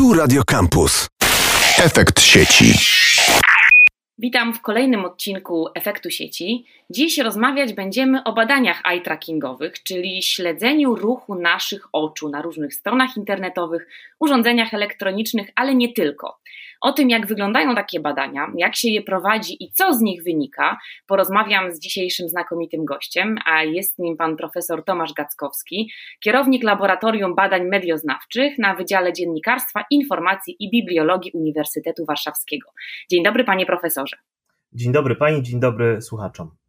Tu Radio Campus. Efekt sieci. Witam w kolejnym odcinku Efektu Sieci. Dziś rozmawiać będziemy o badaniach eye trackingowych, czyli śledzeniu ruchu naszych oczu na różnych stronach internetowych, urządzeniach elektronicznych, ale nie tylko. O tym, jak wyglądają takie badania, jak się je prowadzi i co z nich wynika, porozmawiam z dzisiejszym znakomitym gościem, a jest nim pan profesor Tomasz Gackowski, kierownik Laboratorium Badań Medioznawczych na Wydziale Dziennikarstwa, Informacji i Bibliologii Uniwersytetu Warszawskiego. Dzień dobry, panie profesorze. Dzień dobry pani, dzień dobry słuchaczom.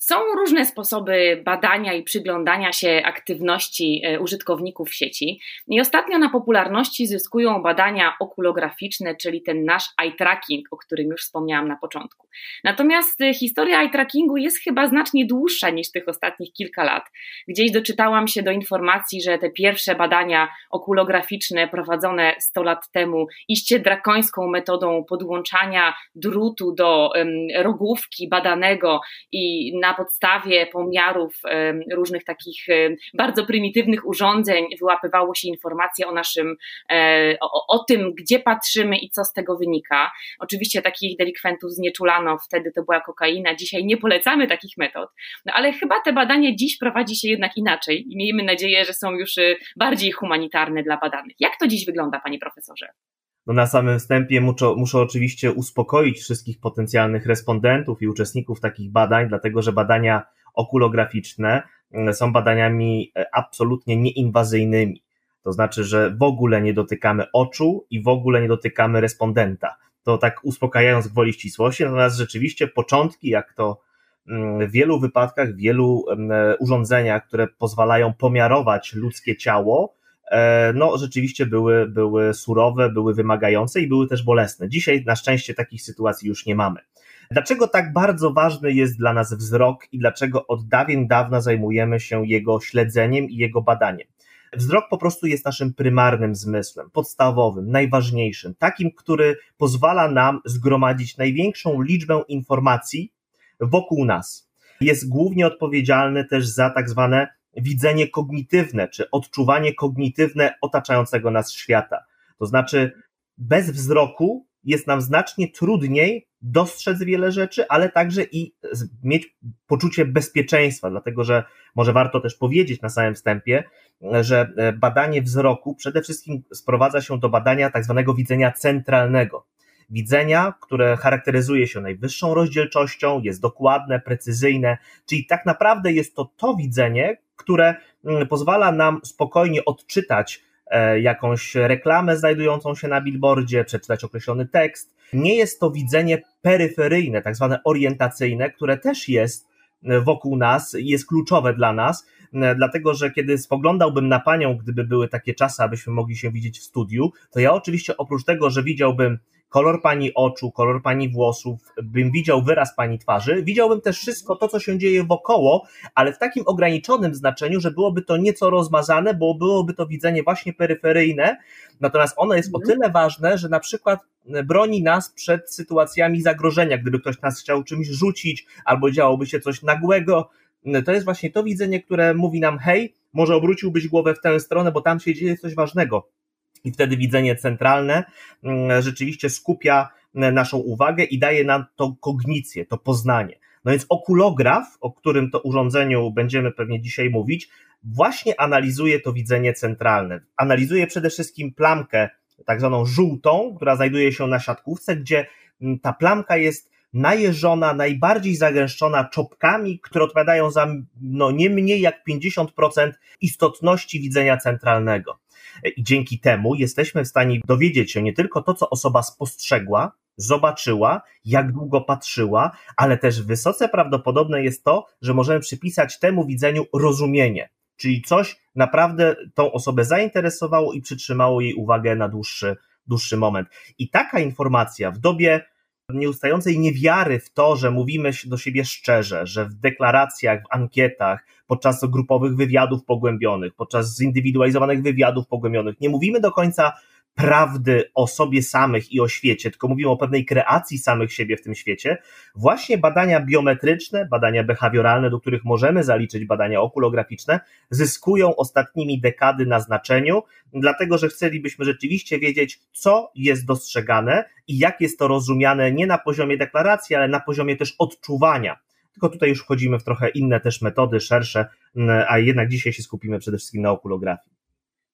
Są różne sposoby badania i przyglądania się aktywności e, użytkowników sieci. I ostatnio na popularności zyskują badania okulograficzne, czyli ten nasz eye tracking, o którym już wspomniałam na początku. Natomiast e, historia eye trackingu jest chyba znacznie dłuższa niż tych ostatnich kilka lat. Gdzieś doczytałam się do informacji, że te pierwsze badania okulograficzne prowadzone 100 lat temu iście drakońską metodą podłączania drutu do um, rogówki badanego i na na podstawie pomiarów różnych takich bardzo prymitywnych urządzeń wyłapywało się informacje o naszym, e, o, o tym, gdzie patrzymy i co z tego wynika. Oczywiście takich delikwentów znieczulano, wtedy to była kokaina, dzisiaj nie polecamy takich metod, no ale chyba te badania dziś prowadzi się jednak inaczej i miejmy nadzieję, że są już y, bardziej humanitarne dla badanych. Jak to dziś wygląda, panie profesorze? No na samym wstępie muszę, muszę oczywiście uspokoić wszystkich potencjalnych respondentów i uczestników takich badań, dlatego że badania okulograficzne mm, są badaniami e, absolutnie nieinwazyjnymi. To znaczy, że w ogóle nie dotykamy oczu i w ogóle nie dotykamy respondenta. To tak uspokajając gwoli ścisłości, natomiast rzeczywiście początki, jak to mm, w wielu wypadkach, w wielu mm, urządzeniach, które pozwalają pomiarować ludzkie ciało, no rzeczywiście były, były surowe, były wymagające i były też bolesne. Dzisiaj na szczęście takich sytuacji już nie mamy. Dlaczego tak bardzo ważny jest dla nas wzrok i dlaczego od dawien dawna zajmujemy się jego śledzeniem i jego badaniem? Wzrok po prostu jest naszym prymarnym zmysłem, podstawowym, najważniejszym, takim, który pozwala nam zgromadzić największą liczbę informacji wokół nas. Jest głównie odpowiedzialny też za tak zwane widzenie kognitywne, czy odczuwanie kognitywne otaczającego nas świata. To znaczy, bez wzroku jest nam znacznie trudniej dostrzec wiele rzeczy, ale także i mieć poczucie bezpieczeństwa, dlatego że może warto też powiedzieć na samym wstępie, że e, badanie wzroku przede wszystkim sprowadza się do badania tak zwanego widzenia centralnego widzenia, które charakteryzuje się najwyższą rozdzielczością, jest dokładne, precyzyjne, czyli tak naprawdę jest to to widzenie, które mm, pozwala nam spokojnie odczytać e, jakąś reklamę znajdującą się na billboardzie, przeczytać określony tekst. Nie jest to widzenie peryferyjne, tak zwane orientacyjne, które też jest e, wokół nas, jest kluczowe dla nas, dlatego że kiedy spoglądałbym na panią, gdyby były takie czasy, abyśmy mogli się widzieć w studiu, to ja oczywiście oprócz tego, że widziałbym kolor pani oczu, kolor pani włosów, bym widział wyraz pani twarzy, widziałbym też wszystko to, co się dzieje wokoło, ale w takim ograniczonym znaczeniu, że byłoby to nieco rozmazane, bo byłoby to widzenie właśnie peryferyjne, natomiast ono jest o mhm. tyle ważne, że na przykład broni nas przed sytuacjami zagrożenia, gdyby ktoś nas chciał czymś rzucić, albo działoby się coś nagłego, to jest właśnie to widzenie, które mówi nam, hej, może obróciłbyś głowę w tę stronę, bo tam się dzieje coś ważnego i wtedy widzenie centralne mm, rzeczywiście skupia mm, naszą uwagę i daje nam to kognicję, to poznanie. No więc okulograf, o którym to urządzeniu będziemy pewnie dzisiaj mówić, właśnie analizuje to widzenie centralne. Analizuje przede wszystkim plamkę, tak zwaną żółtą, która znajduje się na siatkówce, gdzie mm, ta plamka jest najeżona, najbardziej zagęszczona czopkami, które odpowiadają za no, nie mniej jak 50% istotności widzenia centralnego. I dzięki temu jesteśmy w stanie dowiedzieć się nie tylko to, co osoba spostrzegła, zobaczyła, jak długo patrzyła, ale też wysoce prawdopodobne jest to, że możemy przypisać temu widzeniu rozumienie, czyli coś naprawdę tą osobę zainteresowało i przytrzymało jej uwagę na dłuższy, dłuższy moment. I taka informacja w dobie nieustającej niewiary w to, że mówimy do siebie szczerze, że w deklaracjach, w ankietach, podczas grupowych wywiadów pogłębionych, podczas zindywidualizowanych wywiadów pogłębionych. Nie mówimy do końca prawdy o sobie samych i o świecie, tylko mówimy o pewnej kreacji samych siebie w tym świecie, właśnie badania biometryczne, badania behawioralne, do których możemy zaliczyć badania okulograficzne, zyskują ostatnimi dekady na znaczeniu, dlatego że chcielibyśmy rzeczywiście wiedzieć, co jest dostrzegane i jak jest to rozumiane nie na poziomie deklaracji, ale na poziomie też odczuwania tylko tutaj już wchodzimy w trochę inne też metody, szersze, a jednak dzisiaj się skupimy przede wszystkim na okulografii.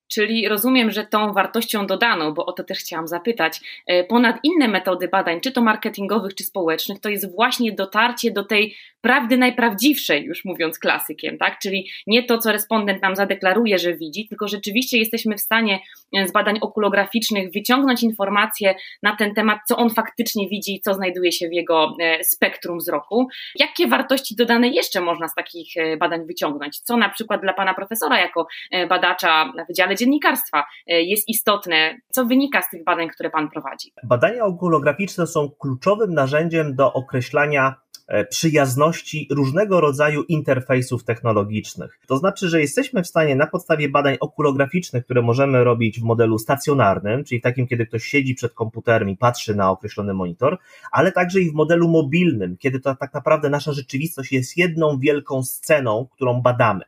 Czyli rozumiem, że tą wartością dodaną, bo o to też chciałam zapytać, e, ponad inne metody badań, czy to marketingowych, czy społecznych, to jest właśnie dotarcie do tej prawdy najprawdziwszej, już mówiąc klasykiem, tak? Czyli nie to, co respondent nam zadeklaruje, że widzi, tylko rzeczywiście jesteśmy w stanie e, z badań okulograficznych wyciągnąć informacje na ten temat, co on faktycznie widzi, co znajduje się w jego e, spektrum wzroku. Jakie wartości dodane jeszcze można z takich badań wyciągnąć? Co na przykład dla pana profesora, jako badacza na Wydziale dziennikarstwa e, jest istotne. Co wynika z tych badań, które Pan prowadzi? Badania okulograficzne są kluczowym narzędziem do określania e, przyjazności różnego rodzaju interfejsów technologicznych. To znaczy, że jesteśmy w stanie na podstawie badań okulograficznych, które możemy robić w modelu stacjonarnym, czyli takim, kiedy ktoś siedzi przed komputerem i patrzy na określony monitor, ale także i w modelu mobilnym, kiedy to tak naprawdę nasza rzeczywistość jest jedną wielką sceną, którą badamy.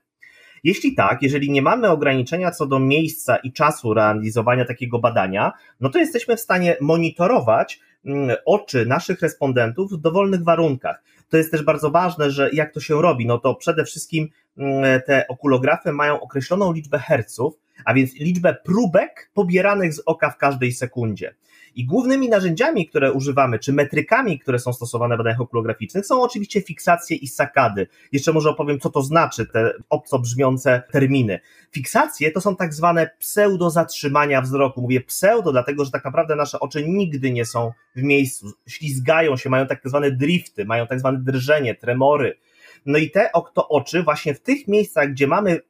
Jeśli tak, jeżeli nie mamy ograniczenia co do miejsca i czasu realizowania takiego badania, no to jesteśmy w stanie monitorować mm, oczy naszych respondentów w dowolnych warunkach. To jest też bardzo ważne, że jak to się robi, no to przede wszystkim mm, te okulografy mają określoną liczbę herców, a więc liczbę próbek pobieranych z oka w każdej sekundzie. I głównymi narzędziami, które używamy, czy metrykami, które są stosowane w badaniach okulograficznych, są oczywiście fiksacje i sakady. Jeszcze może opowiem, co to znaczy, te obco brzmiące terminy. Fiksacje to są tak zwane pseudo zatrzymania wzroku. Mówię pseudo, dlatego że tak naprawdę nasze oczy nigdy nie są w miejscu, ślizgają się, mają tak zwane drifty, mają tak zwane drżenie, tremory. No i te to oczy właśnie w tych miejscach, gdzie mamy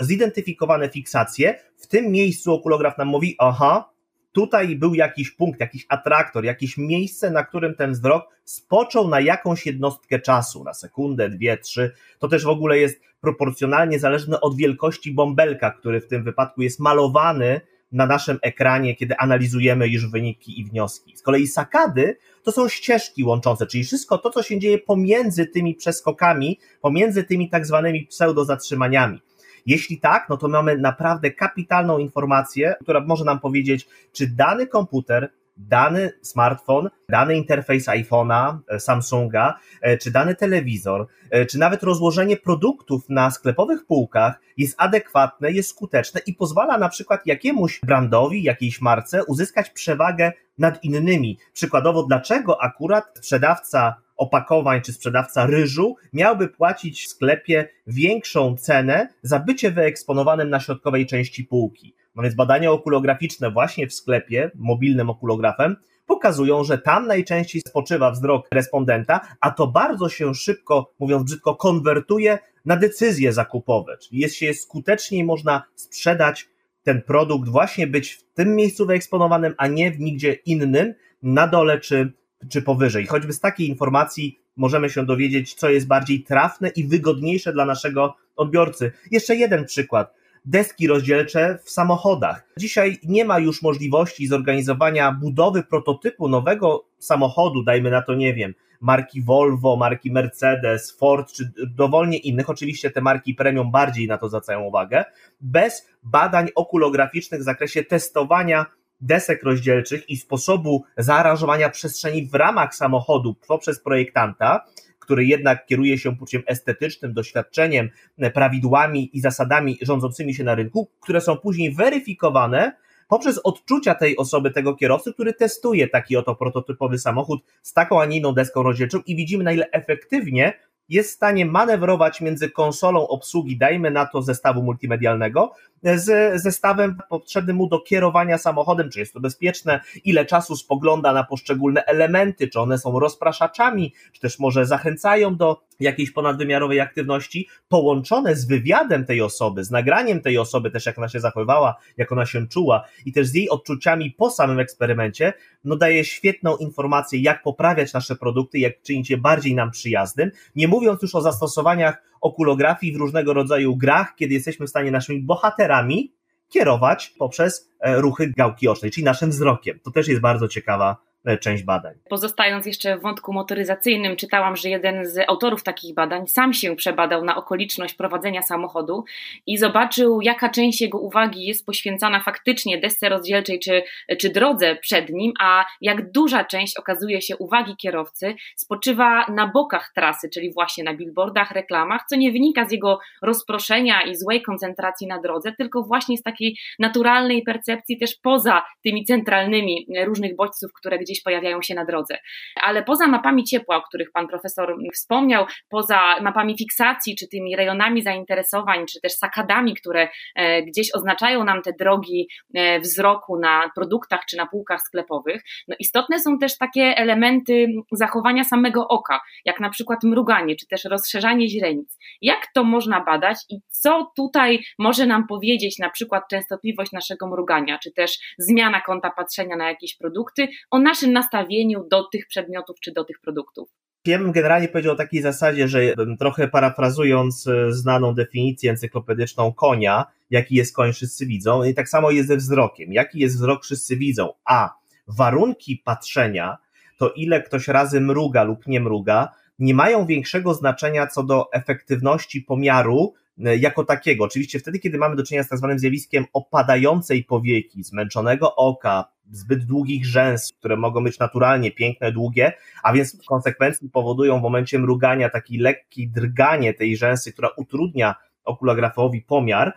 zidentyfikowane fiksacje, w tym miejscu okulograf nam mówi, aha, tutaj był jakiś punkt, jakiś atraktor, jakieś miejsce, na którym ten wzrok spoczął na jakąś jednostkę czasu, na sekundę, dwie, trzy. To też w ogóle jest proporcjonalnie zależne od wielkości bąbelka, który w tym wypadku jest malowany na naszym ekranie, kiedy analizujemy już wyniki i wnioski. Z kolei sakady to są ścieżki łączące, czyli wszystko to, co się dzieje pomiędzy tymi przeskokami, pomiędzy tymi tak zwanymi pseudo-zatrzymaniami. Jeśli tak, no to mamy naprawdę kapitalną informację, która może nam powiedzieć, czy dany komputer dany smartfon, dany interfejs iPhone'a, e, Samsunga, e, czy dany telewizor, e, czy nawet rozłożenie produktów na sklepowych półkach jest adekwatne, jest skuteczne i pozwala na przykład jakiemuś brandowi, jakiejś marce uzyskać przewagę nad innymi. Przykładowo, dlaczego akurat sprzedawca opakowań czy sprzedawca ryżu miałby płacić w sklepie większą cenę za bycie wyeksponowanym na środkowej części półki. No więc badania okulograficzne właśnie w sklepie, mobilnym okulografem, pokazują, że tam najczęściej spoczywa wzrok respondenta, a to bardzo się szybko, mówiąc brzydko, konwertuje na decyzje zakupowe. Czyli jest się skuteczniej można sprzedać ten produkt, właśnie być w tym miejscu wyeksponowanym, a nie w nigdzie innym, na dole czy czy powyżej. Choćby z takiej informacji możemy się dowiedzieć, co jest bardziej trafne i wygodniejsze dla naszego odbiorcy. Jeszcze jeden przykład. Deski rozdzielcze w samochodach. Dzisiaj nie ma już możliwości zorganizowania budowy prototypu nowego samochodu, dajmy na to, nie wiem, marki Volvo, marki Mercedes, Ford, czy dowolnie innych, oczywiście te marki premium bardziej na to zwracają uwagę, bez badań okulograficznych w zakresie testowania desek rozdzielczych i sposobu zaaranżowania przestrzeni w ramach samochodu poprzez projektanta, który jednak kieruje się poczuciem estetycznym, doświadczeniem, prawidłami i zasadami rządzącymi się na rynku, które są później weryfikowane poprzez odczucia tej osoby, tego kierowcy, który testuje taki oto prototypowy samochód z taką, a nie inną deską rozdzielczą i widzimy, na ile efektywnie jest w stanie manewrować między konsolą obsługi, dajmy na to zestawu multimedialnego, z zestawem potrzebnym mu do kierowania samochodem, czy jest to bezpieczne, ile czasu spogląda na poszczególne elementy, czy one są rozpraszaczami, czy też może zachęcają do jakiejś ponadwymiarowej aktywności, połączone z wywiadem tej osoby, z nagraniem tej osoby, też jak ona się zachowywała, jak ona się czuła i też z jej odczuciami po samym eksperymencie, no daje świetną informację, jak poprawiać nasze produkty, jak czynić je bardziej nam przyjaznym, nie mówiąc już o zastosowaniach okulografii w różnego rodzaju grach, kiedy jesteśmy w stanie naszymi bohaterami kierować poprzez e, ruchy gałki ocznej, czyli naszym wzrokiem. To też jest bardzo ciekawa część badań. Pozostając jeszcze w wątku motoryzacyjnym, czytałam, że jeden z autorów takich badań sam się przebadał na okoliczność prowadzenia samochodu i zobaczył, jaka część jego uwagi jest poświęcana faktycznie desce rozdzielczej czy, czy drodze przed nim, a jak duża część okazuje się uwagi kierowcy spoczywa na bokach trasy, czyli właśnie na billboardach, reklamach, co nie wynika z jego rozproszenia i złej koncentracji na drodze, tylko właśnie z takiej naturalnej percepcji też poza tymi centralnymi różnych bodźców, które gdzieś gdzieś pojawiają się na drodze. Ale poza mapami ciepła, o których pan profesor wspomniał, poza mapami fiksacji, czy tymi rejonami zainteresowań, czy też sakadami, które e, gdzieś oznaczają nam te drogi e, wzroku na produktach czy na półkach sklepowych, no istotne są też takie elementy zachowania samego oka, jak na przykład mruganie, czy też rozszerzanie źrenic. Jak to można badać i co tutaj może nam powiedzieć na przykład częstotliwość naszego mrugania, czy też zmiana kąta patrzenia na jakieś produkty o naszym naszym nastawieniu do tych przedmiotów czy do tych produktów. Ja bym generalnie powiedział o takiej zasadzie, że trochę parafrazując e, znaną definicję encyklopedyczną konia, jaki jest koń wszyscy widzą, i tak samo jest ze wzrokiem. Jaki jest wzrok wszyscy widzą? A warunki patrzenia, to ile ktoś razy mruga lub nie mruga, nie mają większego znaczenia co do efektywności pomiaru jako takiego. Oczywiście wtedy, kiedy mamy do czynienia z tak zwanym zjawiskiem opadającej powieki, zmęczonego oka, zbyt długich rzęs, które mogą być naturalnie piękne, długie, a więc w konsekwencji powodują w momencie mrugania taki lekki drganie tej rzęsy, która utrudnia okulagrafowi pomiar,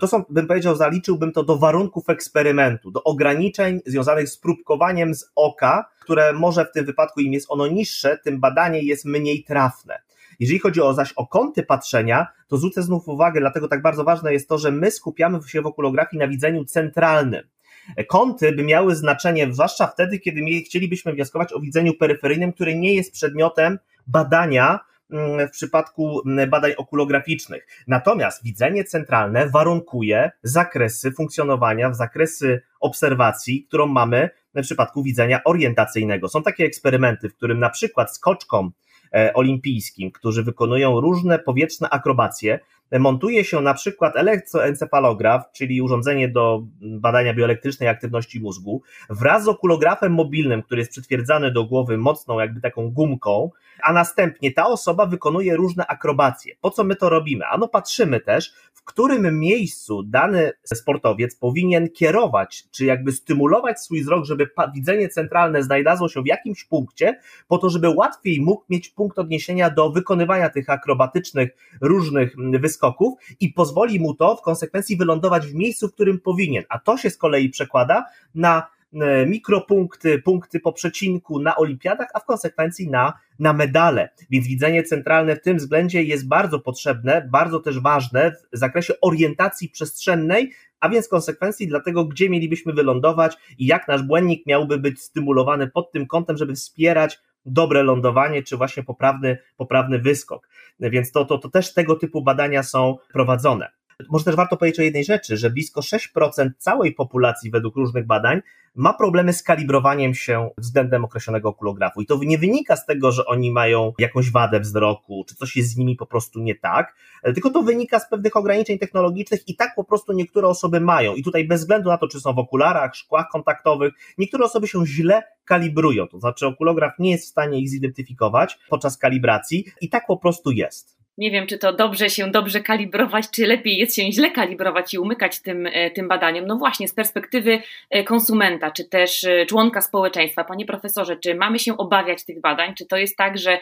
to są, bym powiedział, zaliczyłbym to do warunków eksperymentu, do ograniczeń związanych z próbkowaniem z oka, które może w tym wypadku im jest ono niższe, tym badanie jest mniej trafne. Jeżeli chodzi o zaś o kąty patrzenia, to zwrócę znów uwagę, dlatego tak bardzo ważne jest to, że my skupiamy się w okulografii na widzeniu centralnym. Kąty by miały znaczenie, zwłaszcza wtedy, kiedy chcielibyśmy wnioskować o widzeniu peryferyjnym, które nie jest przedmiotem badania mm, w przypadku mm, badań okulograficznych. Natomiast widzenie centralne warunkuje zakresy funkcjonowania, zakresy obserwacji, którą mamy w przypadku widzenia orientacyjnego. Są takie eksperymenty, w którym na przykład skoczkom e, olimpijskim, którzy wykonują różne powietrzne akrobacje, montuje się na przykład elektroencefalograf, czyli urządzenie do badania bioelektrycznej aktywności mózgu, wraz z okulografem mobilnym, który jest przytwierdzany do głowy mocną, jakby taką gumką, a następnie ta osoba wykonuje różne akrobacje. Po co my to robimy? Ano patrzymy też, którym miejscu dany sportowiec powinien kierować, czy jakby stymulować swój wzrok, żeby widzenie centralne znajdowało się w jakimś punkcie, po to, żeby łatwiej mógł mieć punkt odniesienia do wykonywania tych akrobatycznych różnych wyskoków i pozwoli mu to w konsekwencji wylądować w miejscu, w którym powinien. A to się z kolei przekłada na mikropunkty, punkty po przecinku na olimpiadach, a w konsekwencji na, na medale. Więc widzenie centralne w tym względzie jest bardzo potrzebne, bardzo też ważne w zakresie orientacji przestrzennej, a więc konsekwencji dlatego, gdzie mielibyśmy wylądować i jak nasz błędnik miałby być stymulowany pod tym kątem, żeby wspierać dobre lądowanie, czy właśnie poprawny, poprawny wyskok. Więc to, to, to też tego typu badania są prowadzone. Może też warto powiedzieć o jednej rzeczy, że blisko 6% całej populacji według różnych badań ma problemy z kalibrowaniem się względem określonego okulografu. I to nie wynika z tego, że oni mają jakąś wadę wzroku, czy coś jest z nimi po prostu nie tak, tylko to wynika z pewnych ograniczeń technologicznych i tak po prostu niektóre osoby mają. I tutaj bez względu na to, czy są w okularach, szkłach kontaktowych, niektóre osoby się źle kalibrują. To znaczy okulograf nie jest w stanie ich zidentyfikować podczas kalibracji i tak po prostu jest nie wiem, czy to dobrze się dobrze kalibrować, czy lepiej jest się źle kalibrować i umykać tym, e, tym badaniom. No właśnie, z perspektywy e, konsumenta, czy też e, członka społeczeństwa, panie profesorze, czy mamy się obawiać tych badań? Czy to jest tak, że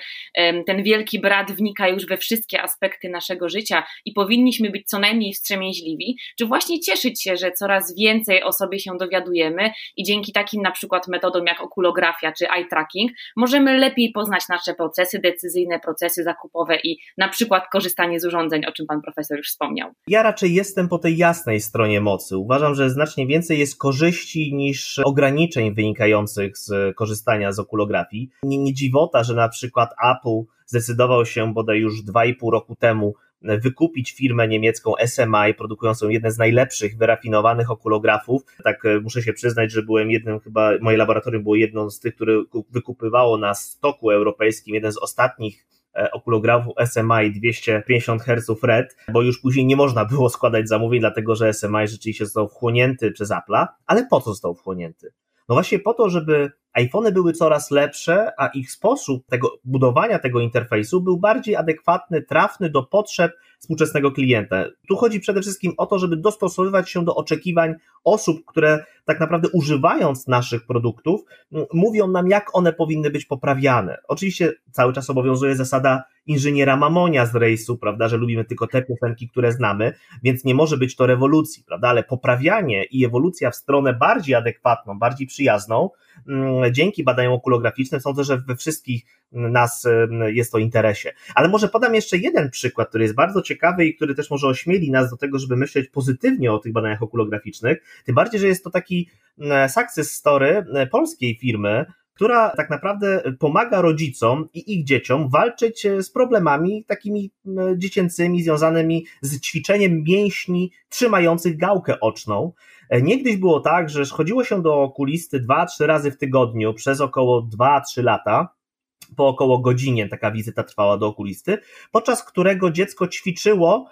ten wielki brat wnika już we wszystkie aspekty naszego życia i powinniśmy być co najmniej wstrzemięźliwi? Czy właśnie cieszyć się, że coraz więcej o sobie się dowiadujemy i dzięki takim na przykład metodom jak okulografia czy eye tracking możemy lepiej poznać nasze procesy decyzyjne, procesy zakupowe i na przykład przykład korzystanie z urządzeń, o czym pan profesor już wspomniał. Ja raczej jestem po tej jasnej stronie mocy. Uważam, że znacznie więcej jest korzyści niż ograniczeń wynikających z korzystania z okulografii. Nie, nie dziwota, że na przykład Apple zdecydował się bodaj już 2,5 roku temu wykupić firmę niemiecką SMI, produkującą jeden z najlepszych, wyrafinowanych okulografów. Tak e, muszę się przyznać, że byłem jednym, chyba moje laboratorium było jedną z tych, które wykupywało na stoku europejskim jeden z ostatnich okulografu SMI 250 Hz RED, bo już później nie można było składać zamówień, dlatego że SMI rzeczywiście został wchłonięty przez Apple'a. Ale po co został wchłonięty? No właśnie po to, żeby iPhony były coraz lepsze, a ich sposób tego budowania tego interfejsu był bardziej adekwatny, trafny do potrzeb współczesnego klienta. Tu chodzi przede wszystkim o to, żeby dostosowywać się do oczekiwań osób, które tak naprawdę używając naszych produktów, mówią nam, jak one powinny być poprawiane. Oczywiście cały czas obowiązuje zasada inżyniera Mamonia z rejsu, prawda, że lubimy tylko te piosenki, które znamy, więc nie może być to rewolucji, prawda, ale poprawianie i ewolucja w stronę bardziej adekwatną, bardziej przyjazną, dzięki badaniom okulograficznym, sądzę, że we wszystkich nas jest to interesie. Ale może podam jeszcze jeden przykład, który jest bardzo ciekawy i który też może ośmieli nas do tego, żeby myśleć pozytywnie o tych badaniach okulograficznych, tym bardziej, że jest to taki success story polskiej firmy, która tak naprawdę pomaga rodzicom i ich dzieciom walczyć e, z problemami takimi dziecięcymi, związanymi z ćwiczeniem mięśni trzymających gałkę oczną. E, niegdyś było tak, że chodziło się do okulisty 2-3 razy w tygodniu przez około 2-3 lata po około godzinie taka wizyta trwała do okulisty, podczas którego dziecko ćwiczyło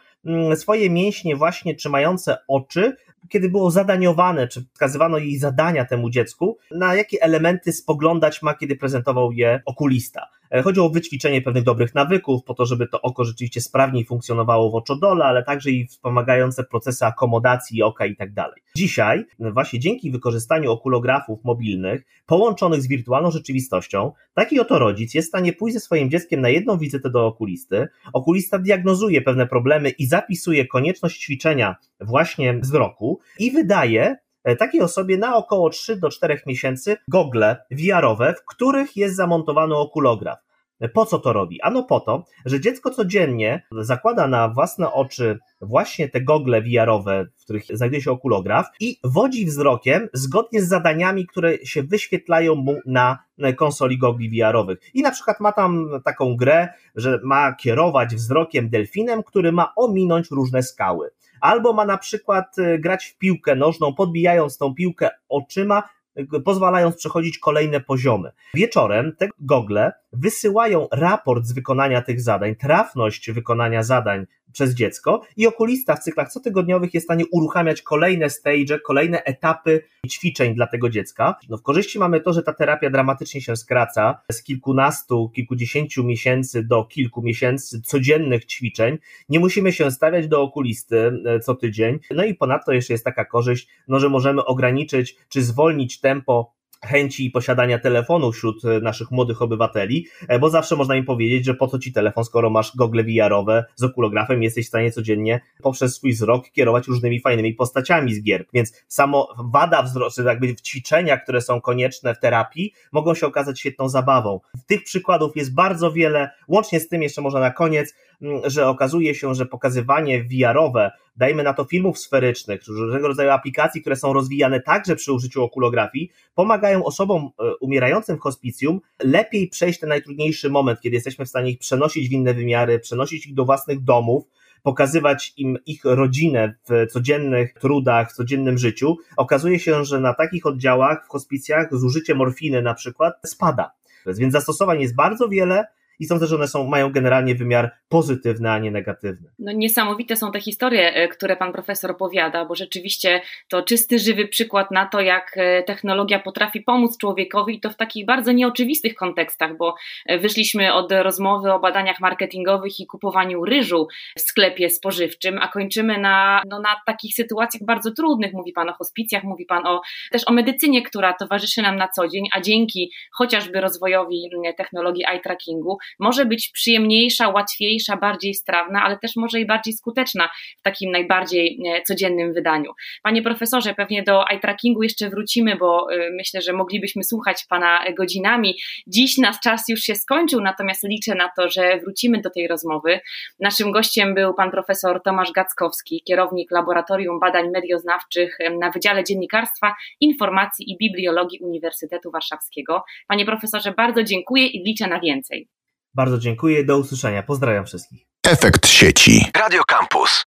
swoje mięśnie właśnie trzymające oczy kiedy było zadaniowane, czy wskazywano jej zadania temu dziecku, na jakie elementy spoglądać ma, kiedy prezentował je okulista. E, chodzi o wyćwiczenie pewnych dobrych nawyków, po to, żeby to oko rzeczywiście sprawniej funkcjonowało w oczodole, ale także i wspomagające procesy akomodacji oka i tak dalej. Dzisiaj, właśnie dzięki wykorzystaniu okulografów mobilnych, połączonych z wirtualną rzeczywistością, taki oto rodzic jest w stanie pójść ze swoim dzieckiem na jedną wizytę do okulisty. Okulista diagnozuje pewne problemy i zapisuje konieczność ćwiczenia właśnie wzroku i wydaje E, takiej osobie na około 3 do 4 miesięcy gogle VR-owe, w których jest zamontowany okulograf. E, po co to robi? Ano po to, że dziecko codziennie zakłada na własne oczy właśnie te gogle VR-owe, w których znajduje się okulograf i wodzi wzrokiem zgodnie z zadaniami, które się wyświetlają mu na konsoli gogli VR-owych. I na przykład ma tam taką grę, że ma kierować wzrokiem delfinem, który ma ominąć różne skały albo ma na przykład y, grać w piłkę nożną, podbijając tą piłkę oczyma, pozwalając przechodzić kolejne poziomy. Wieczorem te gogle wysyłają raport z wykonania tych zadań, trafność wykonania zadań przez dziecko i okulista w cyklach cotygodniowych jest w stanie uruchamiać kolejne stage, kolejne etapy ćwiczeń dla tego dziecka. No w korzyści mamy to, że ta terapia dramatycznie się skraca z kilkunastu, kilkudziesięciu miesięcy do kilku miesięcy codziennych ćwiczeń. Nie musimy się stawiać do okulisty e, co tydzień. No i ponadto jeszcze jest taka korzyść, no, że możemy ograniczyć czy zwolnić tempo chęci posiadania telefonu wśród e, naszych młodych obywateli, e, bo zawsze można im powiedzieć, że po co ci telefon, skoro masz gogle VR-owe z okulografem, jesteś w stanie codziennie poprzez swój wzrok kierować różnymi fajnymi postaciami z gier. Więc samo wada wzrostu, jakby ćwiczenia, które są konieczne w terapii, mogą się okazać świetną zabawą. Tych przykładów jest bardzo wiele, łącznie z tym jeszcze można na koniec, że okazuje się, że pokazywanie VR-owe dajmy na to filmów sferycznych, różnego rodzaju aplikacji, które są rozwijane także przy użyciu okulografii, pomagają osobom e, umierającym w hospicjum lepiej przejść ten najtrudniejszy moment, kiedy jesteśmy w stanie ich przenosić w inne wymiary, przenosić ich do własnych domów, pokazywać im ich rodzinę w codziennych trudach, w codziennym życiu, okazuje się, że na takich oddziałach w hospicjach zużycie morfiny na przykład spada. Więc zastosowań jest bardzo wiele, i sądzę, że one są, mają generalnie wymiar pozytywny, a nie negatywny. No niesamowite są te historie, e, które pan profesor opowiada, bo rzeczywiście to czysty, żywy przykład na to, jak e, technologia potrafi pomóc człowiekowi i to w takich bardzo nieoczywistych kontekstach, bo e, wyszliśmy od rozmowy o badaniach marketingowych i kupowaniu ryżu w sklepie spożywczym, a kończymy na, no, na takich sytuacjach bardzo trudnych. Mówi pan o hospicjach, mówi pan o, też o medycynie, która towarzyszy nam na co dzień, a dzięki chociażby rozwojowi technologii eye trackingu może być przyjemniejsza, łatwiejsza, bardziej strawna, ale też może i bardziej skuteczna w takim najbardziej e, codziennym wydaniu. Panie profesorze, pewnie do eye trackingu jeszcze wrócimy, bo e, myślę, że moglibyśmy słuchać Pana godzinami. Dziś nasz czas już się skończył, natomiast liczę na to, że wrócimy do tej rozmowy. Naszym gościem był Pan profesor Tomasz Gackowski, kierownik Laboratorium Badań Medioznawczych na Wydziale Dziennikarstwa, Informacji i Bibliologii Uniwersytetu Warszawskiego. Panie profesorze, bardzo dziękuję i liczę na więcej. Bardzo dziękuję, do usłyszenia. Pozdrawiam wszystkich. Efekt sieci. Radio Campus.